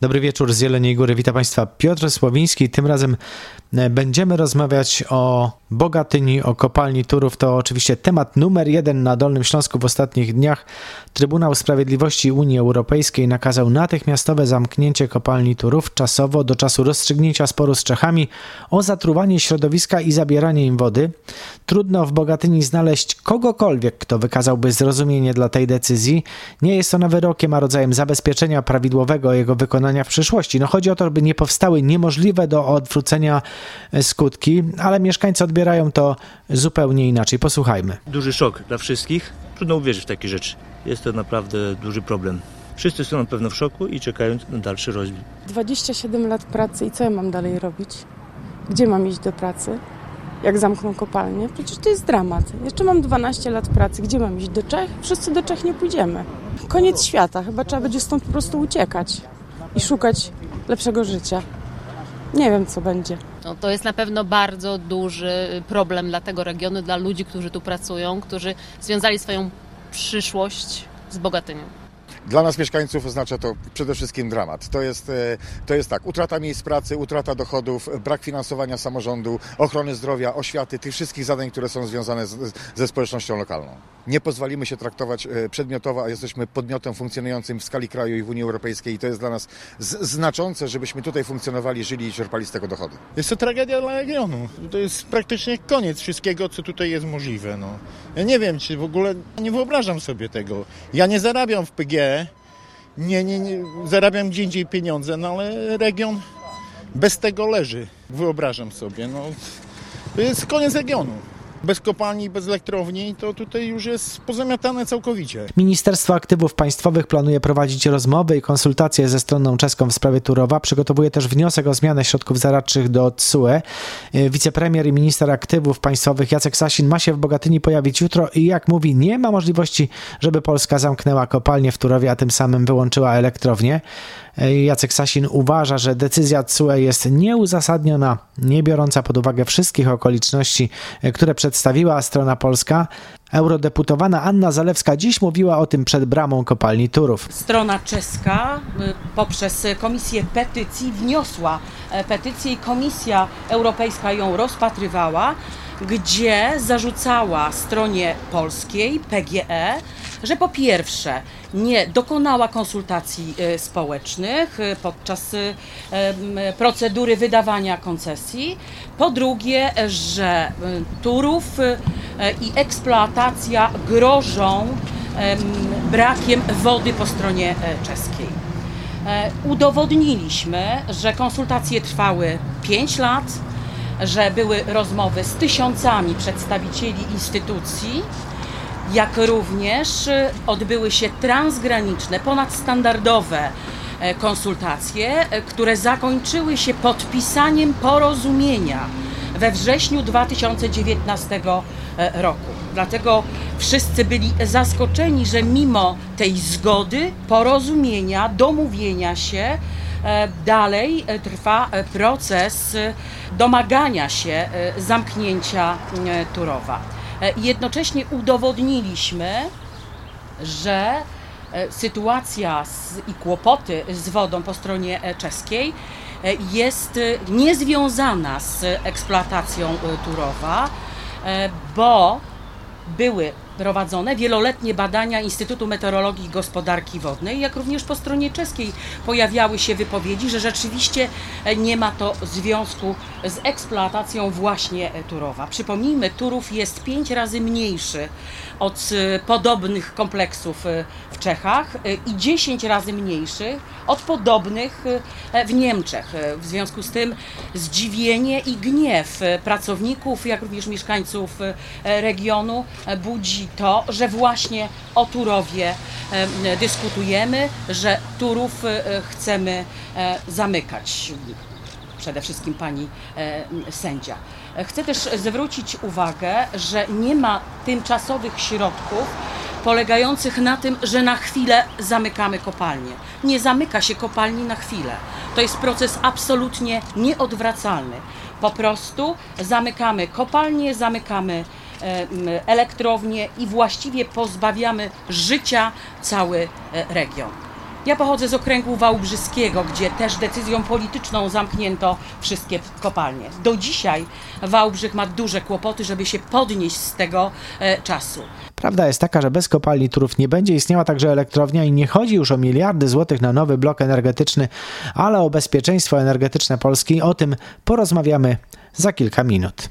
Dobry wieczór z Jeleniej Góry. Witam Państwa Piotr Sławiński. Tym razem e, będziemy rozmawiać o Bogatyni, o kopalni Turów. To oczywiście temat numer jeden na Dolnym Śląsku w ostatnich dniach. Trybunał Sprawiedliwości Unii Europejskiej nakazał natychmiastowe zamknięcie kopalni Turów czasowo do czasu rozstrzygnięcia sporu z Czechami o zatruwanie środowiska i zabieranie im wody. Trudno w Bogatyni znaleźć kogokolwiek, kto wykazałby zrozumienie dla tej decyzji. Nie jest ona wyrokiem, a rodzajem zabezpieczenia prawidłowego jego wykonania w przyszłości. No chodzi o to, by nie powstały niemożliwe do odwrócenia skutki, ale mieszkańcy odbierają to zupełnie inaczej. Posłuchajmy. Duży szok dla wszystkich. Trudno uwierzyć w takie rzeczy. Jest to naprawdę duży problem. Wszyscy są na pewno w szoku i czekają na dalszy rozwój. 27 lat pracy i co ja mam dalej robić? Gdzie mam iść do pracy? Jak zamkną kopalnię? Przecież to jest dramat. Jeszcze mam 12 lat pracy. Gdzie mam iść? Do Czech? Wszyscy do Czech nie pójdziemy. Koniec świata. Chyba trzeba będzie stąd po prostu uciekać i szukać lepszego życia. Nie wiem, co będzie. No, to jest na pewno bardzo duży problem dla tego regionu, dla ludzi, którzy tu pracują, którzy związali swoją przyszłość z Bogatynią. Dla nas mieszkańców oznacza to przede wszystkim dramat. To jest, e, to jest tak, utrata miejsc pracy, utrata dochodów, brak finansowania samorządu, ochrony zdrowia, oświaty, tych wszystkich zadań, które są związane z, ze społecznością lokalną. Nie pozwolimy się traktować e, przedmiotowo, a jesteśmy podmiotem funkcjonującym w skali kraju i w Unii Europejskiej i to jest dla nas znaczące, żebyśmy tutaj funkcjonowali, żyli i czerpali z tego dochody. Jest to tragedia dla regionu. To jest praktycznie koniec wszystkiego, co tutaj jest możliwe. No. Ja nie wiem, czy w ogóle nie wyobrażam sobie tego. Ja nie zarabiam w PGE, nie, nie, nie, zarabiam gdzie indziej pieniądze, no ale region bez tego leży. Wyobrażam sobie, no. To jest koniec regionu. Bez kopalni, bez elektrowni, to tutaj już jest pozamiatane całkowicie. Ministerstwo Aktywów Państwowych planuje prowadzić rozmowy i konsultacje ze stroną czeską w sprawie Turowa. Przygotowuje też wniosek o zmianę środków zaradczych do TSUE. Wicepremier i minister aktywów państwowych Jacek Sasin ma się w Bogatyni pojawić jutro i jak mówi, nie ma możliwości, żeby Polska zamknęła kopalnię w Turowie, a tym samym wyłączyła elektrownię. Jacek Sasin uważa, że decyzja TSUE jest nieuzasadniona, nie biorąca pod uwagę wszystkich okoliczności, które przedstawiła strona polska. Eurodeputowana Anna Zalewska dziś mówiła o tym przed bramą kopalni Turów. Strona czeska y, poprzez Komisję Petycji wniosła e, petycję i Komisja Europejska ją rozpatrywała, gdzie zarzucała stronie polskiej, PGE, że po pierwsze nie dokonała konsultacji y, społecznych y, podczas procedury wydawania koncesji, po drugie, że Turów i eksploatacja grożą brakiem wody po stronie e, czeskiej. E, udowodniliśmy, że konsultacje trwały 5 lat, że były rozmowy z tysiącami przedstawicieli instytucji, jak również odbyły się transgraniczne, ponadstandardowe e, konsultacje, które zakończyły się podpisaniem porozumienia we wrześniu 2019 roku. Dlatego wszyscy byli zaskoczeni, że mimo tej zgody, porozumienia, domówienia się, dalej trwa proces domagania się zamknięcia Turowa. Jednocześnie udowodniliśmy, że sytuacja i kłopoty z wodą po stronie czeskiej jest niezwiązana z eksploatacją Turowa, bo były prowadzone wieloletnie badania Instytutu Meteorologii i Gospodarki Wodnej, jak również po stronie czeskiej pojawiały się wypowiedzi, że rzeczywiście nie ma to związku z eksploatacją właśnie Turowa. Przypomnijmy, Turów jest pięć razy mniejszy od podobnych kompleksów w Czechach i 10 razy mniejszy od podobnych w Niemczech. W związku z tym zdziwienie i gniew pracowników, jak również mieszkańców regionu budzi to, że właśnie o Turowie dyskutujemy, że Turów e, chcemy e, zamykać. Przede wszystkim pani e, sędzia. Chcę też zwrócić uwagę, że nie ma tymczasowych środków polegających na tym, że na chwilę zamykamy kopalnię. Nie zamyka się kopalni na chwilę. To jest proces absolutnie nieodwracalny. Po prostu zamykamy kopalnię, zamykamy elektrownie i właściwie pozbawiamy życia cały region. Ja pochodzę z okręgu wałbrzyskiego, gdzie też decyzją polityczną zamknięto wszystkie kopalnie. Do dzisiaj Wałbrzych ma duże kłopoty, żeby się podnieść z tego e, czasu. Prawda jest taka, że bez kopalni Turów nie będzie istniała także elektrownia i nie chodzi już o miliardy złotych na nowy blok energetyczny, ale o bezpieczeństwo energetyczne Polski. O tym porozmawiamy za kilka minut.